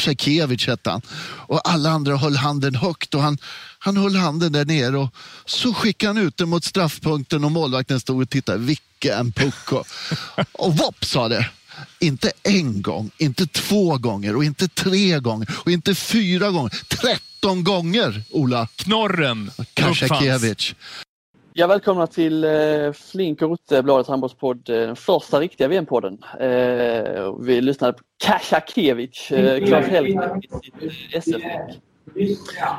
Kasakiewicz hette han. Och alla andra höll handen högt och han, han höll handen där nere och så skickade han ut den mot straffpunkten och målvakten stod och tittade. Vilken puck! Och vopp sa det. Inte en gång, inte två gånger och inte tre gånger och inte fyra gånger. Tretton gånger, Ola. Knorren Kasakiewicz. Ja, välkomna till eh, Flink och Rutte, Bladets handbollspodd, eh, den första riktiga VM-podden. Eh, vi lyssnade på Kasakiewicz, eh, Claes Hellgren i sitt eh, SF.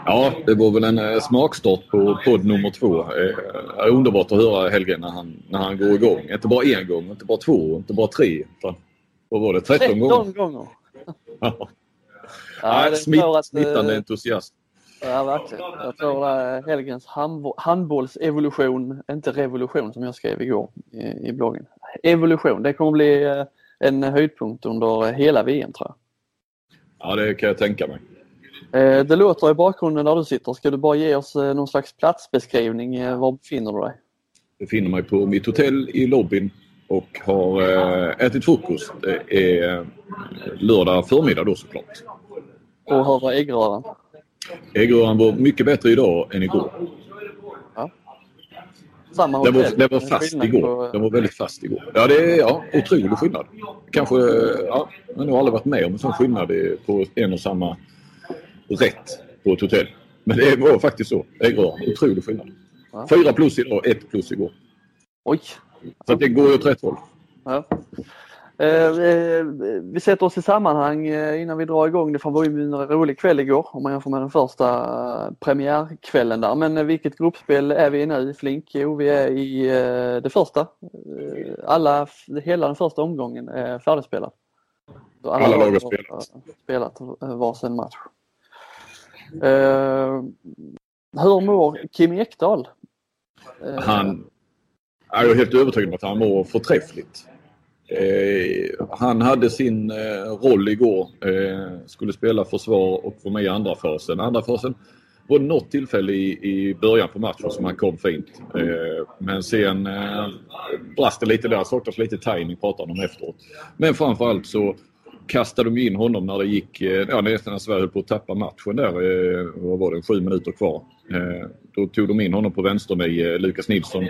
Ja, det var väl en eh, smakstart på podd nummer två. Eh, underbart att höra Helgen när han, när han går igång. Inte bara en gång, inte bara två, inte bara tre. Utan, vad var det? 13, 13 gånger? gånger. Ja. Ja, smitt, att, eh, smittande entusiast. Ja, verkligen. Jag tror att Helgens handbo- handbollsevolution, inte revolution som jag skrev igår i, i bloggen. Evolution, det kommer bli eh, en höjdpunkt under hela VM tror jag. Ja, det kan jag tänka mig. Eh, Det låter i bakgrunden där du sitter. Ska du bara ge oss eh, någon slags platsbeskrivning? Var befinner du dig? Jag befinner mig på mitt hotell i lobbyn och har ätit frukost. Det är lördag förmiddag då såklart. Och hur var äggröran? Var mycket bättre idag än igår. Samma Den var, den var fast igår. på- Den var väldigt fast igår. Ja, det är ja, otrolig skillnad. Kanske, ja, jag har aldrig varit med om en sån skillnad på en och samma rätt på ett hotell. Men det var faktiskt så. Äggröran, otrolig skillnad. Ja. Fyra plus idag, ett plus igår. Oj! Så det går ju åt rätt håll. Ja. Eh, eh, vi sätter oss i sammanhang eh, innan vi drar igång. Det var ju en rolig kväll igår om man jämför med den första premiärkvällen där. Men vilket gruppspel är vi i nu Flink? Jo, vi är i det första. Alla, hela den första omgången är färdigspelad. Så Alla lag har spelat. spelat varsin match. Hur mår Kim Ekdahl? Han jag är helt övertygad om att han mår förträffligt. Eh, han hade sin eh, roll igår. Eh, skulle spela försvar och vara med i andra fasen. Andra fasen var något tillfälle i, i början på matchen som han kom fint. Eh, men sen eh, brast det lite där. Saknas lite timing pratade de om efteråt. Men framförallt så kastade de in honom när det gick, eh, ja nästan när Sverige höll på att tappa matchen där. Eh, vad var det? Sju minuter kvar. Eh, då tog de in honom på vänster med Lukas Nilsson.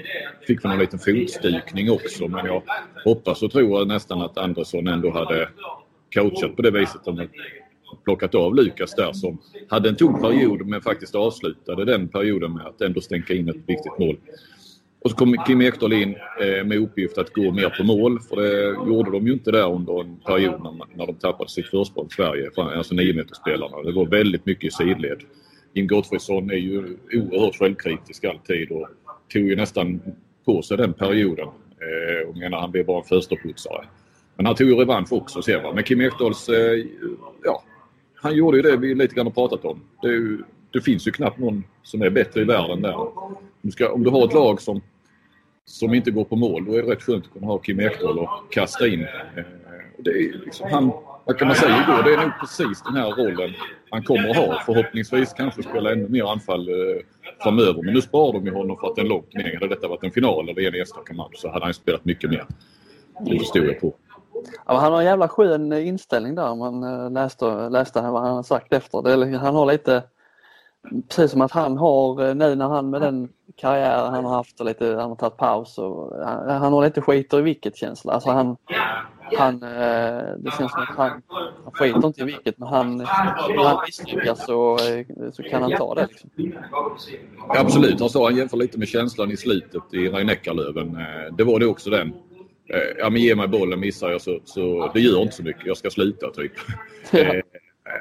Fick väl en liten fotstukning också men jag hoppas och tror nästan att Andersson ändå hade coachat på det viset. De plockat av Lukas där som hade en tung period men faktiskt avslutade den perioden med att ändå stänka in ett viktigt mål. Och så kom Kim Ekdahl in eh, med uppgift att gå mer på mål för det gjorde de ju inte där under en period när, när de tappade sitt försprång Sverige, alltså 9 spelarna Det var väldigt mycket i sidled. Jim Gottfridsson är ju oerhört självkritisk alltid och tog ju nästan på sig den perioden. Eh, och menar han blev bara en fönsterputsare. Men han tog ju revansch också sen va. Men Kim Ekdahls, eh, ja, han gjorde ju det vi lite grann har pratat om. Det, är ju, det finns ju knappt någon som är bättre i världen där. Du ska, om du har ett lag som, som inte går på mål, då är det rätt skönt att kunna ha Kim Ekdahl och kasta in. Eh, det är liksom han, vad kan man säga igår? Det är nog precis den här rollen han kommer att ha. Förhoppningsvis kanske spela ännu mer anfall eh, framöver. Men nu sparar de ju honom för att det är en lång turnering. Hade detta varit en final eller en enstaka match så hade han spelat mycket mer. Det förstod jag på. Ja, han har en jävla skön inställning där. om Man eh, läste, läste vad han har sagt efter. Det, är- han har lite, precis som att han har eh, nu när han med den karriären han har haft och lite, han har tagit paus och han, han har lite skiter i vilket känsla. Alltså han, han, eh, det känns som att han, han skiter inte i vilket men han, när han misslyckas så, eh, så kan han ta det. Liksom. Absolut, han sa han jämför lite med känslan i slutet i rhein löven Det var det också den. Eh, Ja men ge mig bollen, missar jag så, så det gör inte så mycket, jag ska sluta typ. Eh,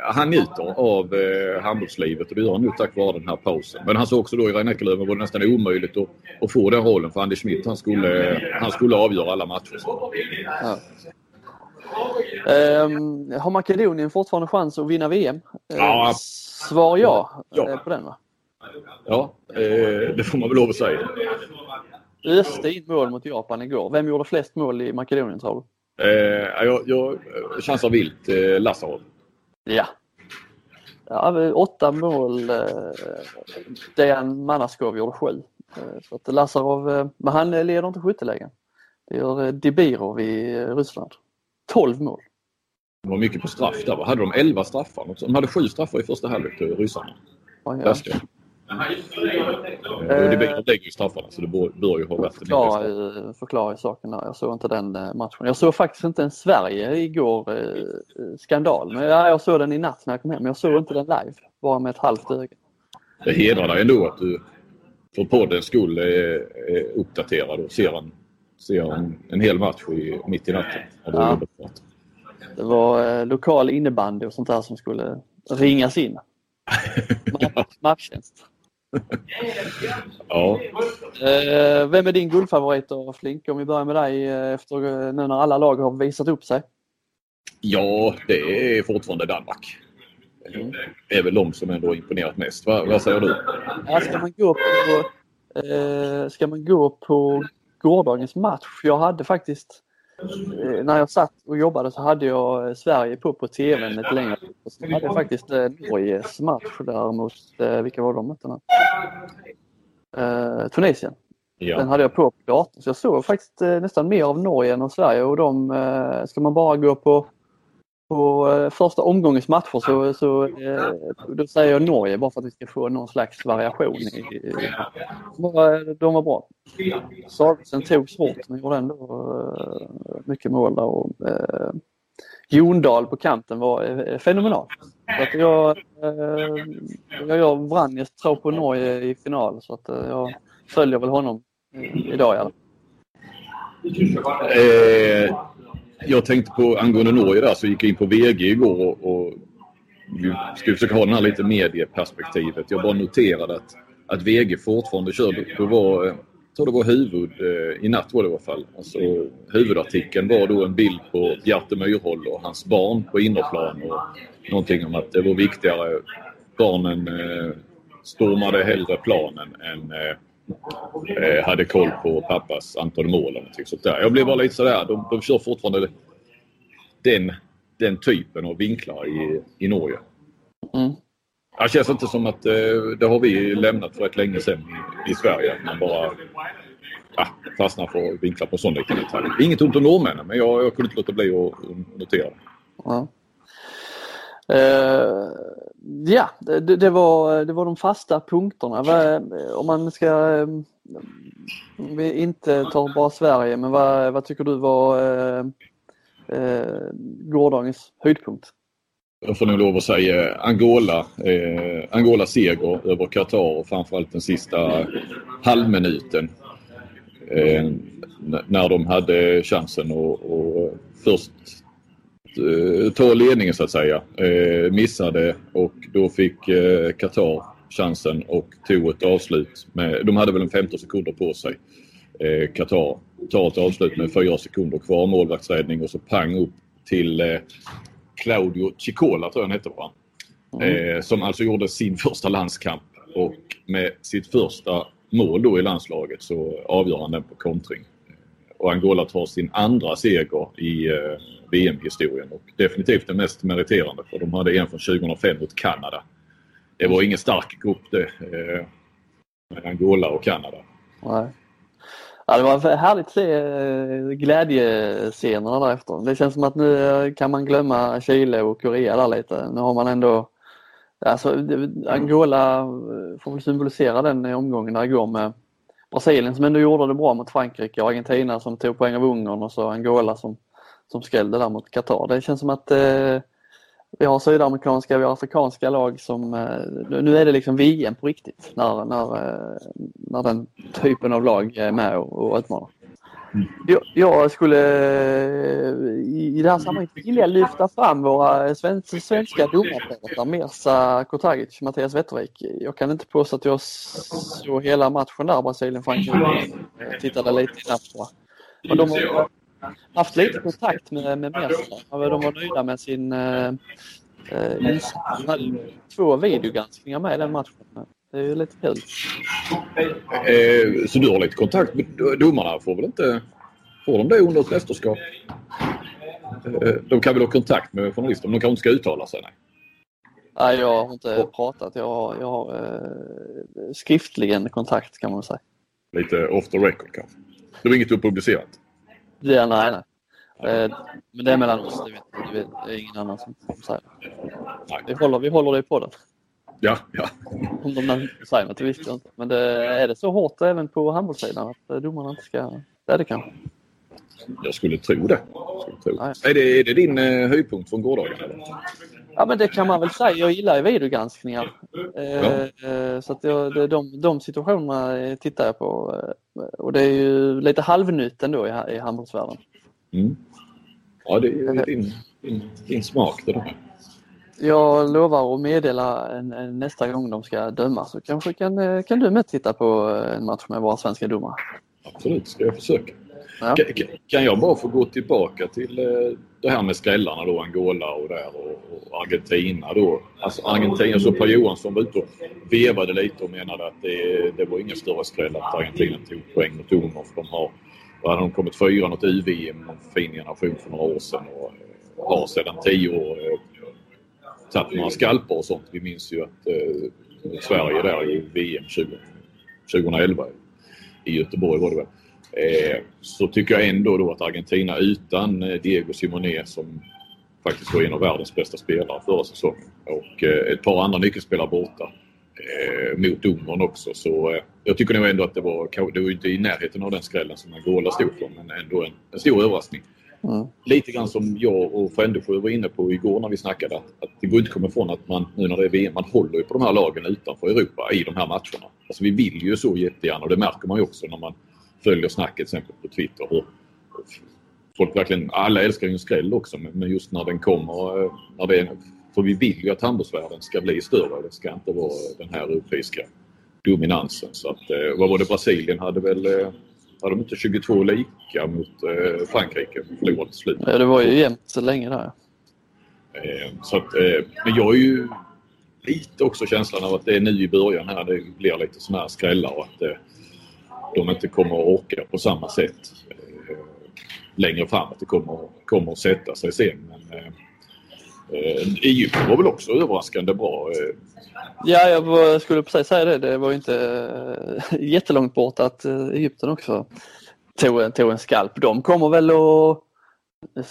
Han njuter av eh, handbollslivet och det gör han nog tack vare den här pausen. Men han sa också då i rhein löven var det nästan omöjligt att, att få den rollen för Anders Schmidt han skulle, han skulle avgöra alla matcher. Ja. Ehm, har Makedonien fortfarande chans att vinna VM? Eh, Ja. Svar ja, Ja. eh, på den va? Ja, eh, det får man väl lov att säga. öste in mål mot Japan igår. Vem gjorde flest mål i Makedonien tror du? Eh, jag, jag chansar vilt eh, Lazarov. Ja. ja åtta mål. Eh, Dejan Manaskov gjorde sju. Eh, så att Lazarov, eh, men han leder inte skyttelägen. Det gör Dibirov i Ryssland. 12 mål. Det var mycket på straff där. Hade de 11 straffar? De hade sju straffar i första halvlek, ryssarna. Ja, ja. Eh, De lägger ju straffarna så det bör, ju ha varit Förklara ju, förklara saken där. Jag såg inte den eh, matchen. Jag såg faktiskt inte en Sverige igår. Eh, skandal. Men ja, jag såg den i natt när jag kom hem. Jag såg inte den live. Bara med ett halvt öga. Det hedrar dig ändå att du för poddens skull är, är uppdaterad och ser en, ser en, en hel match i, mitt i natten. Ja, det. Det var eh, lokal innebandy och sånt där som skulle ringas in. Match- Matchtjänst. Ja. Eh, vem är din guldfavorit då Flink? Om vi börjar med dig eh, efter eh, nu när alla lag har visat upp sig. ja, det är fortfarande Danmark. Det är väl de som ändå imponerat mest. Va, vad säger du? Ja, ska, man gå på, eh, ska man gå på gårdagens match? Jag hade faktiskt när jag satt och jobbade så hade jag eh, Sverige på på tvn lite längre. Så hade jag faktiskt eh, Norges match där mot, eh, vilka var de mötena? Eh, Tunisien. Den Ja. hade jag på på datorn. Så jag såg faktiskt eh, nästan mer av Norge än av Sverige och de, eh, ska man bara gå på, på eh, första omgångens matcher så, så eh, då säger jag Norge bara för att vi ska få någon slags variation. I, i, de, var, bra. Sargsen tog svårt men gjorde ändå eh, mycket mål där. Och, eh, Jondal på kanten var eh, fenomenal. Så att jag, eh, jag gör Vranjes tro på Norge i final så att eh, jag följer väl honom eh, idag i alla fall. Eh, jag tänkte på angående Norge där så gick jag in på VG igår och, och vi försöka ha den här lite medieperspektivet. Jag bara noterade att, att VG fortfarande kör. Det var, eh, jag tror det var huvud, eh, i natt var det i alla fall. Alltså, huvudartikeln var då en bild på Bjarte Myrhol och hans barn på innerplan och någonting om att det var viktigare. Barnen eh, stormade hellre planen än eh, hade koll på pappas antal mål eller någonting sånt där. Jag blev bara lite sådär, de, de kör fortfarande den, den typen av vinklar i, i Norge. Mm. Det känns inte som att eh, det har vi lämnat för ett länge sedan i, i Sverige. Att man bara ja, fastnar för att vinkla på sån liten detalj. Inget ont om norrmännen men jag, jag kunde inte låta bli att notera det. Ja. Eh, ja, det, det, var, det var de fasta punkterna. Vad, om man ska, om vi inte tar bara Sverige, men vad, vad tycker du var eh, eh, gårdagens höjdpunkt? Jag får nog lov att säga Angola. Eh, Angola seger över Qatar och framförallt den sista halvminuten. Eh, när de hade chansen att och först ta ledningen så att säga. Eh, missade och då fick eh, Qatar chansen och tog ett avslut. Med, de hade väl en 15 sekunder på sig. Eh, Qatar tar ett avslut med fyra sekunder kvar, målvaktsräddning och så pang upp till eh, Claudio Cicola tror jag han hette va? Eh, som alltså gjorde sin första landskamp och med sitt första mål då i landslaget så avgör han den på kontring. Och Angola tar sin andra seger i eh, VM-historien och definitivt den mest meriterande för de hade en från 2005 mot Kanada. Det var ingen stark grupp det. Eh, med Angola och Kanada. Nej. Ja, det var härligt att se eh, glädjescenerna därefter. Det känns som att nu eh, kan man glömma Chile och Korea där lite. Nu har man ändå Alltså, Angola eh, får väl symbolisera den i omgången där igår med Brasilien som ändå gjorde det bra mot Frankrike och Argentina som tog poäng av Ungern och så Angola som, som skrällde där mot Qatar. Det känns som att eh, vi har sydamerikanska, vi har afrikanska lag som... Eh, nu är det liksom VM på riktigt när, när, eh, när den typen av lag är med och, och utmanar. Jag, jag skulle eh, i i det här sammanhanget vilja lyfta fram våra svenska, svenska domarparater Mirza Kotagic, Mattias Wettervik. Jag kan inte påstå att jag såg hela matchen där, Brasilien-Frankrike. Tittade lite snabbt på. Men de har haft lite kontakt med, med Mirza. De var nöjda med sin eh, eh, insats. Hade två videogranskningar med i den matchen. Det är ju lite kul. Eh, så du har lite kontakt med domarna? Får väl inte... Får de det under ett mästerskap? Eh, de kan väl ha kontakt med journalister, men de kanske inte ska uttala sig? Nej. Nej, jag har inte pratat. Jag har, jag har eh, skriftligen kontakt kan man säga. Lite off the record kanske. Det var inget du har publicerat? Det, nej, nej. Eh, men det är mellan oss, det vet, det vet det är ingen annan som, som säger. Nej. Vi håller, vi håller det i podden. Ja, ja. Om de säger något, det visste jag inte. Men det, är det så hårt även på handbollssidan att eh, domarna inte ska... Det är det kanske. Jag skulle tro det. Skulle tro. Är, det är det din eh, höjdpunkt från gårdagen? Ja men det kan man väl säga. Jag gillar ju videogranskningar. Eh, eh, Så att jag, de, de situationerna eh, tittar jag på. Och det är ju lite halvnytt ändå i, i handbollsvärlden. Mm. Ja, det är din, din, din smak det där. Jag lovar att meddela en, en, nästa gång de ska dömas så kanske kan, kan du med titta på en match med våra svenska domare. Absolut, ska jag försöka. Ja. Kan, jag bara få gå tillbaka till eh, det här med skrällarna då, Angola och där och, Argentina då. Alltså Argentina, så Per Johansson var ute och vevade lite och menade att det, det var ingen större skräll att Argentina tog poäng mot Ungern för de har, då hade de kommit fyra något UVM, någon fin generation för några år sedan och har sedan tio år eh, tagit några skalper och sånt. Vi minns ju att eh, Sverige där i VM 20, 2011 i Göteborg var det väl. Eh, så tycker jag ändå då att Argentina utan eh, Diego Simoné som faktiskt var en av världens bästa spelare förra säsongen och eh, ett par andra nyckelspelare borta mot Ungern också. Så jag tycker nog ändå att det var, det var inte i närheten av den skrällen som Angola stod för men ändå en, en stor överraskning. Mm. Lite grann som jag och Frändesjö var inne på igår när vi snackade att, att det går inte att komma ifrån att man nu när det är VM, man håller ju på de här lagen utanför Europa i de här matcherna. Alltså vi vill ju så jättegärna och det märker man ju också när man följer snacket till exempel på Twitter. Hur folk verkligen, alla älskar ju en skräll också men just när den kommer, eh, när det är, för vi vill ju att handbollsvärlden ska bli större. Det ska inte vara den här europeiska dominansen. Så att, eh, vad var det Brasilien hade väl, eh, hade de inte 22 lika mot eh, Frankrike? Förlorade till slut. Ja, det var ju jämnt så länge där. Eh, Så att, eh, men jag är ju lite också känslan av att det är nu i början här det blir lite sådana här skrällar och att de inte kommer att orka på samma sätt eh, längre fram. Att det kommer, kommer att sätta sig sen. Men, eh, eh, Egypten var väl också överraskande bra. Eh, Ja, jag skulle precis säga det. Det var inte jättelångt bort att Egypten också tog, en- tog en skalp. De kommer väl att...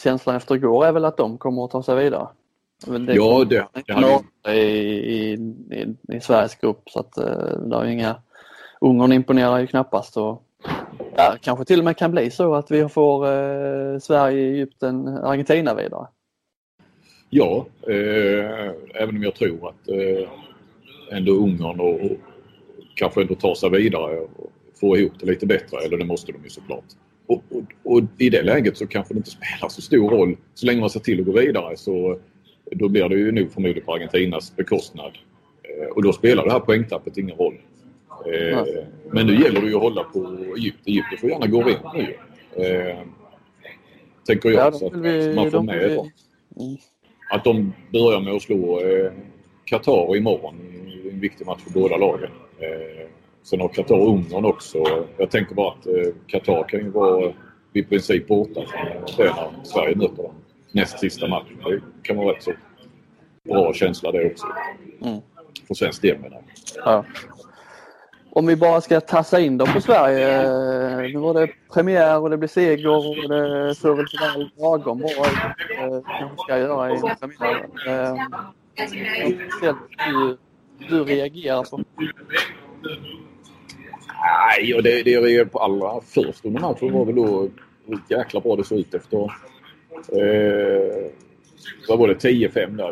Känslan efter igår är väl att de kommer att ta sig vidare. Det Ja, det- det hade i, i, i, i Sveriges grupp så att det är inga... Ungern imponerar ju knappast och ja, kanske till och med kan bli så att vi får eh, Sverige, Egypten, Argentina vidare. Ja, eh, även om jag tror att eh, ändå Ungern och, och kanske ändå tar sig vidare och får ihop det lite bättre. Eller det måste de ju såklart. Och, och, och i det läget så kanske det inte spelar så stor roll. Så länge man ser till att gå vidare så då blir det ju nog förmodligen på Argentinas bekostnad. Eh, och då spelar det här poängtappet ingen roll. Eh, men nu gäller det ju att hålla på Egypten. Egypten får gärna gå in nu. Eh, tänker jag. Ja, så att vi, man får med vi, mm. Att de börjar med att slå eh, Qatar imorgon en viktig match för båda lagen. Eh, sen har Qatar Ungern också. Jag tänker bara att eh, Qatar kan ju vara i princip borta från det när Sverige möter dem näst sista matchen. Det kan vara rätt så bra känsla det också. Mm. För svensk del menar jag. Ja. Om vi bara ska tassa in dem på Sverige. eh, Nu var det premiär och det blir seger och det står väl sådär lagom bra ut. eh, kanske ska göra i premiär. Eh, Speciellt hur du reagerar på. Nej, och det, det jag reagerade på allra först under matchen var väl då hur jäkla bra det såg ut efter... Eh, vad var det? 10-5 där.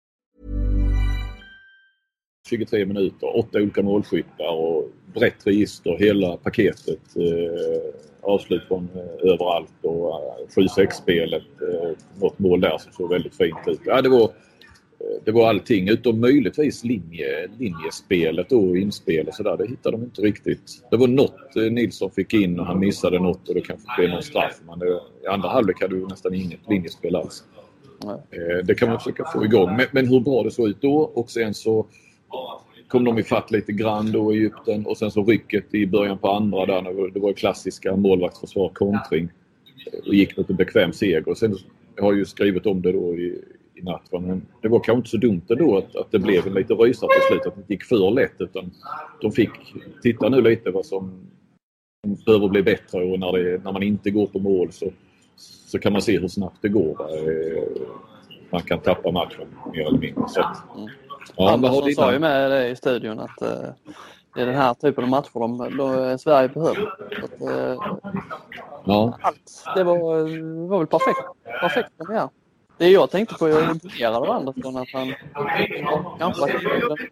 23 minuter, åtta olika målskyttar och brett register, hela paketet. Eh, avslut från eh, överallt och eh, 7-6-spelet. Eh, något mål där som såg väldigt fint ut. Ja, det var eh, det var allting utom möjligtvis linje, linjespelet och inspel och sådär. Det hittade de inte riktigt. Det var något eh, Nilsson fick in och han missade något och det kanske blev någon straff. Men det, i andra halvlek hade du nästan inget linjespel alls. Eh, det kan man försöka få igång. Men, men hur bra det såg ut då och sen så kom de ifatt lite grann då i Egypten och sen så rycket i början på andra där. Det var klassiska målvaktsförsvar, kontring. Och gick mot en bekväm seger. Sen jag har ju skrivit om det då i, i natt. Men det var kanske inte så dumt ändå att, att det blev en liten rysare på slutet. Att det inte gick för lätt utan de fick titta nu lite vad som behöver bli bättre och när, det, när man inte går på mål så, så kan man se hur snabbt det går. Eh, man kan tappa matchen mer eller mindre. Så att, ja, Andersson sa ju med det i studion att uh, det är den här typen av matcher de, de Sverige behöver. Att, uh, ja. Allt, det var, var väl perfekt, perfekt premiär. Det jag tänkte på, jag är imponerad av Andersson att han kanske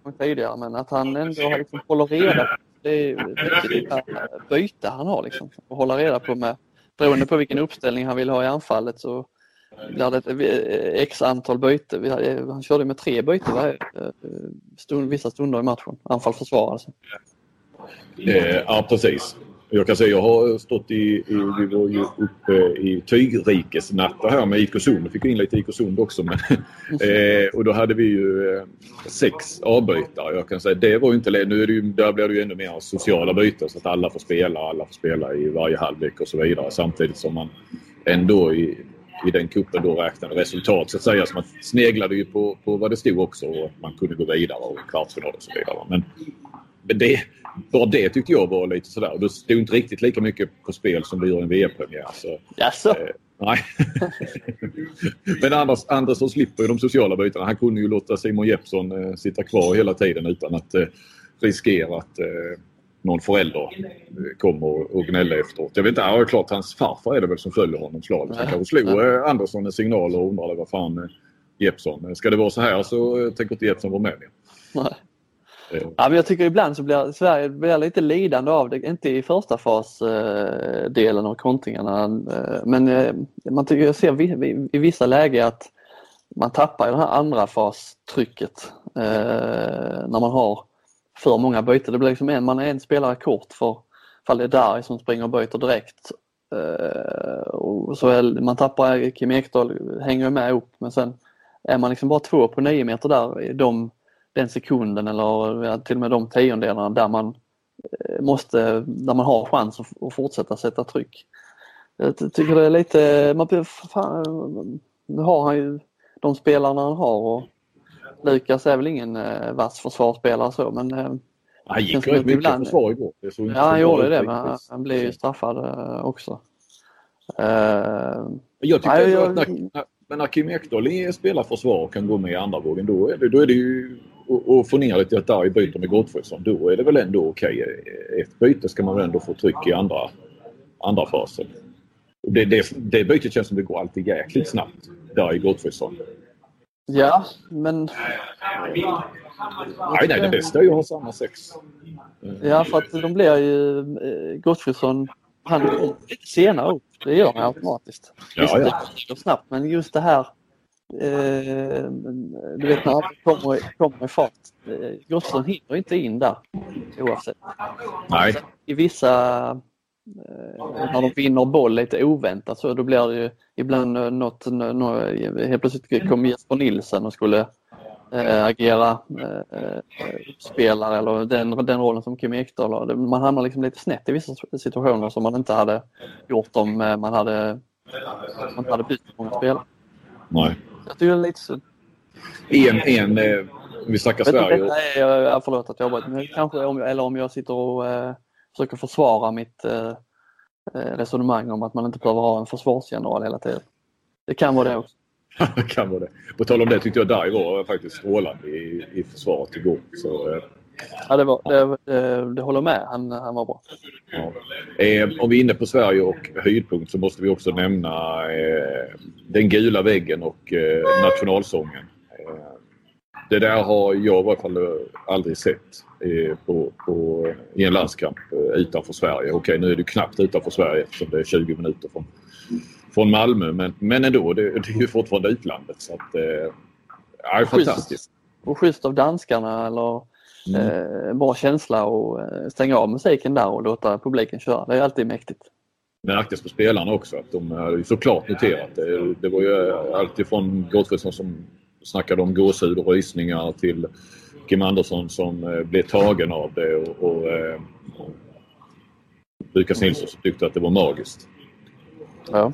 varit tidigare men att han ändå liksom håller reda på det är vilka byte han har liksom. Att hålla reda på med beroende på vilken uppställning han vill ha i anfallet så blir det ett x antal byten. Han körde med tre byten varje stund, vissa stunder i matchen. Anfall, försvar alltså. Eh, ja precis. Jag kan säga jag har stått i, i vi var ju uppe i tygrikesnatta här med IK Sund. fick in lite IK Sund också. Men, eh, och då hade vi ju eh, sex avbytare. Jag kan säga det var ju inte nu är det ju, Där blir det ju ännu mer sociala byten så att alla får spela. Alla får spela i varje halvlek och så vidare. Samtidigt som man ändå i, i den kuppen då räknade resultat så att säga. Så man sneglade ju på, på vad det stod också och man kunde gå vidare och kvartsfinal och så vidare. Men, men det, bara det tyckte jag var lite sådär. Det stod inte riktigt lika mycket på spel som det gör i en VM-premiär. Så, Jaså? Eh, nej. Men Anders, Andersson slipper ju de sociala bytena. Han kunde ju låta Simon Jeppsson eh, sitta kvar hela tiden utan att eh, riskera att eh, någon förälder eh, kommer och gnäller efteråt. Jag vet inte, ja, klart hans farfar är det väl som följer honom slaviskt. Han kanske slog eh, Andersson en signal och undrade vad fan eh, Jeppsson, ska det vara så här så tänker inte Jeppsson vara med mer. Ja, men jag tycker ibland så blir Sverige blir lite lidande av det, inte i första fasdelen av kontringarna. Men man tycker jag ser i vissa lägen att man tappar i det här andra fastrycket när man har för många byten. Det blir liksom en, man är en spelare kort för fall det är Dari som springer och byter direkt. Eh, och så är, man tappar Kim Ekdahl, hänger med upp men sen är man liksom bara två på nio meter där. De, den sekunden eller till och med de tiondelarna där man eh, måste, där man har chans att, fortsätta sätta tryck. Jag tycker det är lite, man, fan, nu har han ju de spelarna han har och Lukas är väl ingen eh, vass försvarsspelare så men eh, han gick rätt mycket ibland, försvar igår. ja han gjorde det men han, han blev ju straffad eh, också. Uh, jag tycker nej, jag, att när, när, när Kim Ekdahl spelar försvar och kan gå med i andra vågen då är det, då är det ju och, och få ner det till att Darj byter med Gottfridsson, då är det väl ändå okej. Okay. Ett byte ska man väl ändå få tryck i andra, andra fasen. Det, det, det bytet känns som det går alltid jäkligt snabbt. Darj Gottfridsson. Ja, men... Nej, nej, det bästa är ju att ha samma sex. Ja, för att de blir ju... Eh, Gottfridsson, han är lite senare upp. Det gör han automatiskt. Ja, ja. Det går snabbt, men just det här Eh, du vet när han kommer, kommer i fart. Eh, Gossen hinner inte in där oavsett. Nej. I vissa, eh, när de vinner boll lite oväntat så då blir det ju ibland något, något helt plötsligt kom Jesper Nilsen och skulle äh, agera äh, spelare eller den, den rollen som Kim Ekdahl har. Man hamnar liksom lite snett i vissa situationer som man inte hade gjort om man hade, man hade bytt många spelare. Nej. Jag tycker det är lite så. En, en, eh, vi snackar Sverige. Detta är, förlåt att jag men kanske om jag, eller om jag sitter och eh, försöker försvara mitt eh, eh, resonemang om att man inte behöver ha en försvarsgeneral hela tiden. Det kan vara det också. det kan vara det. På tal om det tyckte jag Dai var faktiskt strålande i, i försvaret igår. Så, eh, Ja, det, var, det, det, det håller med. Han, han var bra. Ja. Eh, om vi är inne på Sverige och höjdpunkt så måste vi också nämna eh, den gula väggen och eh, nationalsången. Eh, det där har jag i varje fall aldrig sett eh, på, på, i en landskamp eh, utanför Sverige. Okej, nu är det knappt utanför Sverige eftersom det är 20 minuter från, från Malmö. Men, men ändå, det, det är ju fortfarande utlandet. Så att, Ja, fantastiskt. Och schysst av danskarna eller mm. eh, bra känsla och eh, stänga av musiken där och låta publiken köra. Det är alltid mäktigt. Det märktes på spelarna också att de hade såklart noterat det. Det var ju alltid från Gottfridsson som snackade om gåshud och rysningar till Kim Andersson som eh, blev tagen av det och, och, eh, Lukas Nilsson som tyckte att det var magiskt. Ja.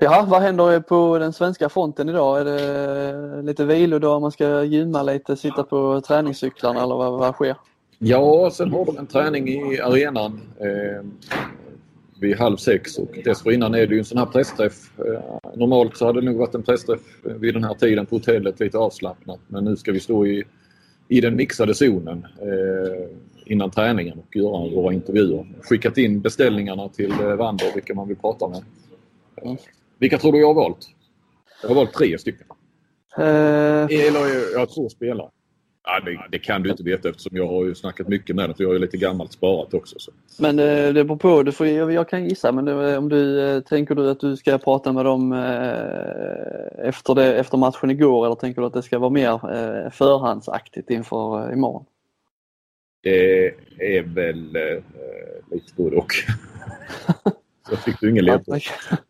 Ja, vad händer på den svenska fronten idag? Är det lite vilodag, man ska gymma lite, sitta på träningscyklarna eller vad, vad sker? Ja, sen har de en träning i arenan eh, vid halv sex och dessförinnan är det ju en sån här pressträff. Eh, normalt så hade det nog varit en pressträff vid den här tiden på hotellet, lite avslappnat. Men nu ska vi stå i, i den mixade zonen eh, innan träningen och göra våra intervjuer. Skickat in beställningarna till eh, Wander, vilka man vill prata med. Vilka tror du jag har valt? Jag har valt tre stycken. Uh... Eller jag två spelare. Ja, det, det, kan du inte veta eftersom jag har ju snackat mycket med dem. För jag är lite gammalt sparat också. Så. Men det, det beror på. Du får, jag, kan gissa. Men det, om du eh, tänker du att du ska prata med dem eh, efter, det, efter matchen igår eller tänker du att det ska vara mer eh, förhandsaktigt inför eh, imorgon? Det är väl eh, lite både och. jag fick du ingen ledtråd.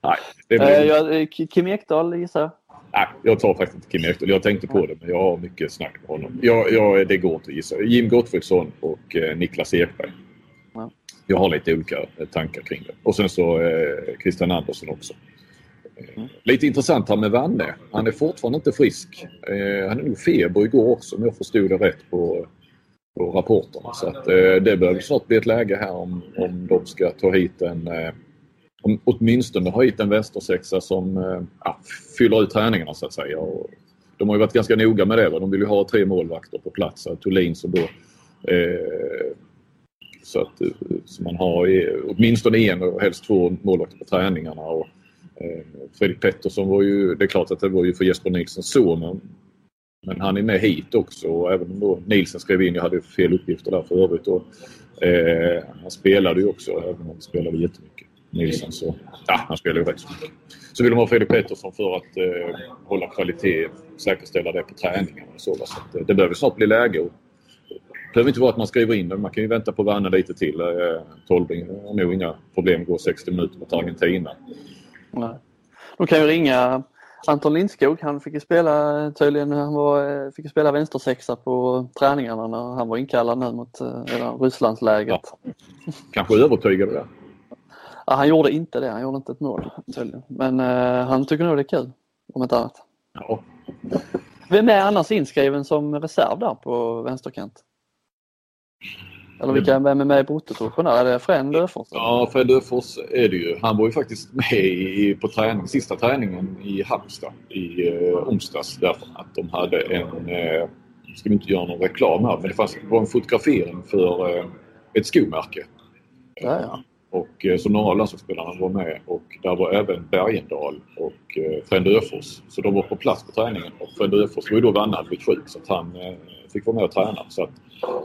Nej, det blir... eh, Kim Ekdahl gissar jag. Nej, jag tar faktiskt inte Kim Ekdahl. Jag tänkte på det, men jag har mycket snack med honom. Jag, jag, det går inte att gissa. Jim Gottfridsson och eh, Niklas Ekberg. Ja. Jag har lite olika eh, tankar kring det. Och sen så eh, Christian Andersson också. Eh, mm. Lite intressant här med Vanne. Han är fortfarande inte frisk. Eh, han är nog feber igår också om jag förstod det rätt på, på rapporterna. Så att, eh, det bör snart bli ett läge här om, om de ska ta hit en om, åtminstone ha hit en västersexa som eh, ja, fyller ut träningarna så att säga. Och de har ju varit ganska noga med det. Va? De vill ju ha tre målvakter på plats. Thulin som då eh, så att eh, så man har åtminstone en och helst två målvakter på träningarna. Och, eh, Fredrik Pettersson var ju, det är klart att det var ju för Jesper Nilsson så men, men han är med hit också och även om då Nilsson skrev in, jag hade fel uppgifter där för övrigt. Och, eh, han spelade ju också även om han spelade jättemycket. Nilsson så ja, han spelar ju rätt så mycket. Så vill de ha Fredrik Pettersson för att eh, hålla kvalitet, säkerställa det på träningarna och så. så att, eh, det behöver snart bli läge. Och, det behöver inte vara att man skriver in det. Man kan ju vänta på Vanne lite till. Eh, Tolbring har nog inga problem att gå 60 minuter mot Argentina. Nej. De kan ju ringa Anton Lindskog. Han fick ju spela tydligen, han var, eh, fick ju spela vänstersexa på träningarna när han var inkallad nu mot eh, Rysslandsläget. Ja. Kanske övertygade det. Ja, han gjorde inte det, han gjorde inte ett mål tydligen. Men uh, han tycker nog det är kul, om inte annat. Ja. Vem är annars inskriven som reserv där på vänsterkant? Eller vilka, vem är med i bruttotruppen Är det Fred Döfors? Ja, Fred Döfors är det ju. Han var ju faktiskt med i, på träning, sista träningen i Halmstad i eh, onsdags därför att de hade en, eh, ska vi inte göra någon reklam här, men det, fanns, det var en fotografering för eh, ett skomärke. Ja, ja. Och, eh, så några av landslagsspelarna var med och där var även Bergendal och eh, Frände Öfors. Så de var på plats på träningen. Och Frände Öfors var ju då Vanne hade blivit sjuk så att han eh, fick vara med och träna. Så att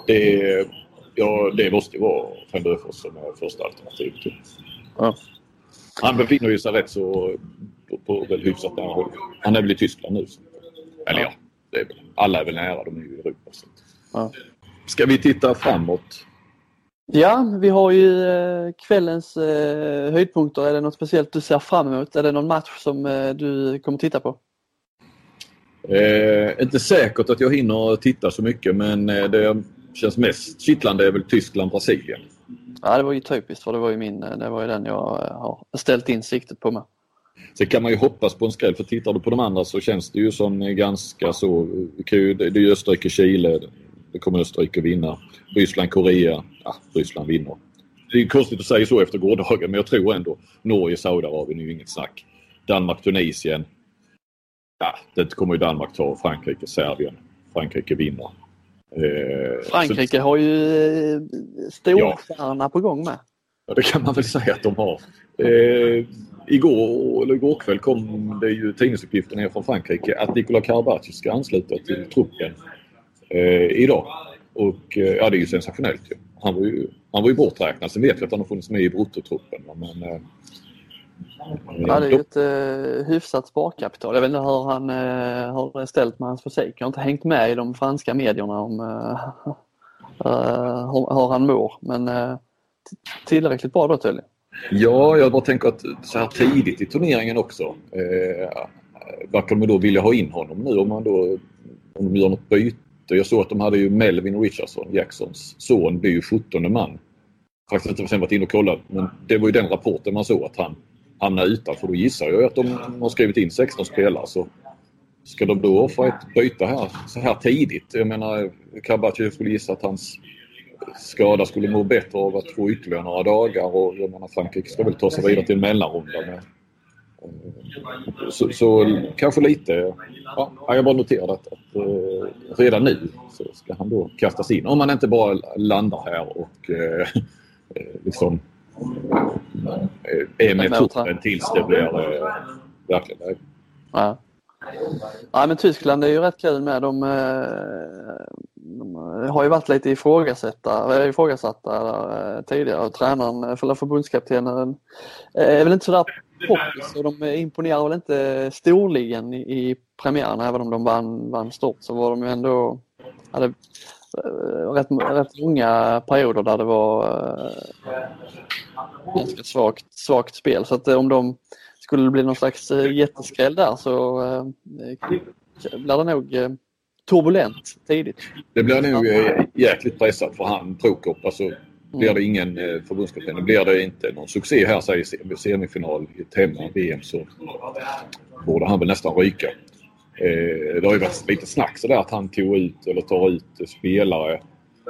det, ja, det måste ju vara Frände Öfors som är första alternativet. Ja. Han befinner sig rätt så på, på väl hyfsat nära håll. Han är väl i Tyskland nu. Så. Eller ja, är väl, alla är väl nära. De är ju i Europa. Så. Ja. Ska vi titta framåt? Ja, vi har ju eh, kvällens eh, höjdpunkter. Är det något speciellt du ser fram emot? Är det någon match som eh, du kommer titta på? Eh, inte säkert att jag hinner titta så mycket men det känns mest kittlande är väl Tyskland-Brasilien. Ja, det var ju typiskt för det var ju min, det var ju den jag har ställt in siktet på med. Sen kan man ju hoppas på en skräll för tittar du på de andra så känns det ju som ganska så... Det är ju Österrike-Chile, det kommer Österrike vinna. Ryssland-Korea, ja, Ryssland vinner. Det är konstigt att säga så efter gårdagen men jag tror ändå Norge-Saudiarabien är ju inget snack. Danmark-Tunisien. Ja, det kommer ju Danmark ta. Frankrike-Serbien. Frankrike vinner. Eh, Frankrike så... har ju eh, storstjärna ja. på gång med. Ja, det kan man väl säga att de har. Eh, igår, eller igår kväll kom det ju tidningsuppgifter ner från Frankrike att Nikola Karabatic ska ansluta till truppen eh, idag. Och eh, ja, det är ju sensationellt ju. Han var ju, han var ju borträknad. Sen vet vi att han har funnits med i bruttotruppen. Men eh, Ja, det är ju ett uh, hyfsat sparkapital. Jag vet inte hur han uh, har ställt med hans fysik. Jag har inte hängt med i de franska medierna om uh, uh, hur, hur han mår. Men uh, tillräckligt bra då tydligen. Ja, jag bara tänker att så här tidigt i turneringen också eh, verkar de då vilja ha in honom nu om man då om de gör något byte. Jag såg att de hade ju Melvin Richardson, Jacksons son, blir ju 17 man. Faktiskt inte sen varit inne och kollat men det var ju den rapporten man såg att han hamnade utanför. Då gissar jag att de har skrivit in 16 spelare så ska de då offra ett byte här så här tidigt? Jag menar Kabachev skulle gissa att hans skada skulle må bättre av att få ytterligare några dagar och jag menar Frankrike ska väl ta sig vidare till en mellanrunda. Med, så, så, kanske lite, ja, jag bara noterade att, att uh, redan nu så ska han då kastas in. Om han inte bara landar här och uh, liksom uh, är med truppen tills det blir uh, verkligen läge. Ja. ja men Tyskland är ju rätt kul med. De, de har ju varit lite eh, ifrågasatta, ifrågasatta tidigare. Tränaren, eller förbundskaptenen, eh, är väl inte sådär poppis och de imponerar väl inte storligen i, premiären. Även om de vann, vann stort så var de ju ändå hade rätt, rätt många perioder där det var äh, ganska svagt, svagt spel. Så att om de skulle bli någon slags jätteskräll där så äh, blir det nog äh, turbulent tidigt. Det blir nog jäkligt pressat för han Prokop. Alltså, blir det ingen eh, förbundskapten, blir det inte någon succé här säg i semifinal i ett hemma-VM så borde han väl nästan ryka. Eh, det har ju varit lite snack sådär att han tog ut eller tar ut spelare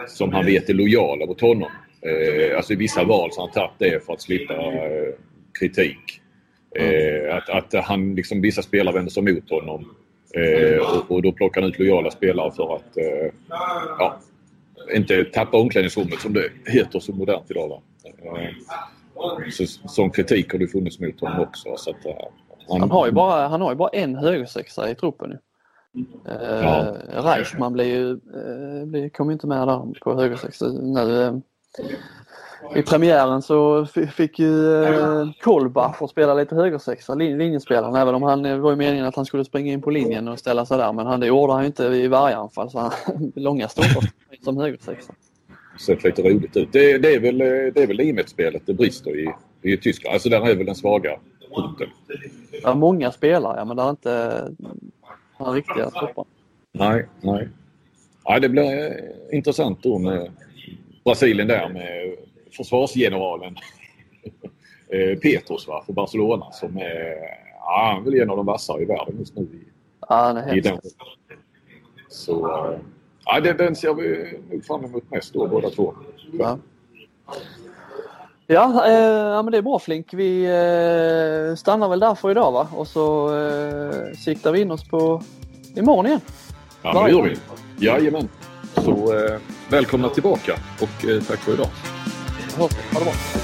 som han vet är lojala mot honom. Eh, alltså i vissa val så har han tagit det för att slippa eh, kritik. Eh, att, att han liksom, vissa spelare vänder sig mot honom eh, och, och, då plockar han ut lojala spelare för att eh, ja, inte tappa omklädningsrummet som det heter så modernt idag. Va? Eh, så, sån kritik har det funnits mot honom också. Så att, eh, han, han, har ju bara, han har ju bara en högersexa i truppen nu. Uh, ja. Reichman blir ju, uh, blir, kommer inte med där på högersexa nu. Uh, I premiären så fick ju eh, Kolba få spela lite högersexa, lin linjespelaren, även om han det var ju meningen att han skulle springa in på linjen och ställa sig där men han, det gjorde han ju inte i varje anfall så han, långa stunder som högersexa. Sett lite roligt ut. Det, det är väl, det är väl limetspelet det brister i, i Tyskland. Alltså den är väl den svaga punkten. Ja, många spelare ja, men det är inte några riktiga toppar. Nej, nej. Ja, det blir eh, intressant då med Brasilien där med försvarsgeneralen eh, Petrus va, för Barcelona som är, ja, han är väl en av de vassare i världen just nu. I, ja, han är helt den. Så ja, den, den ser vi nog fram emot mest då båda två. Ja. Ja, eh, ja men det är bra Flink. Vi eh, stannar väl där för idag va? Och så eh, siktar vi in oss på imorgon igen. Ja, det gör vi. Jajamän. Så eh, välkomna tillbaka och eh, tack för idag. Ha det bra.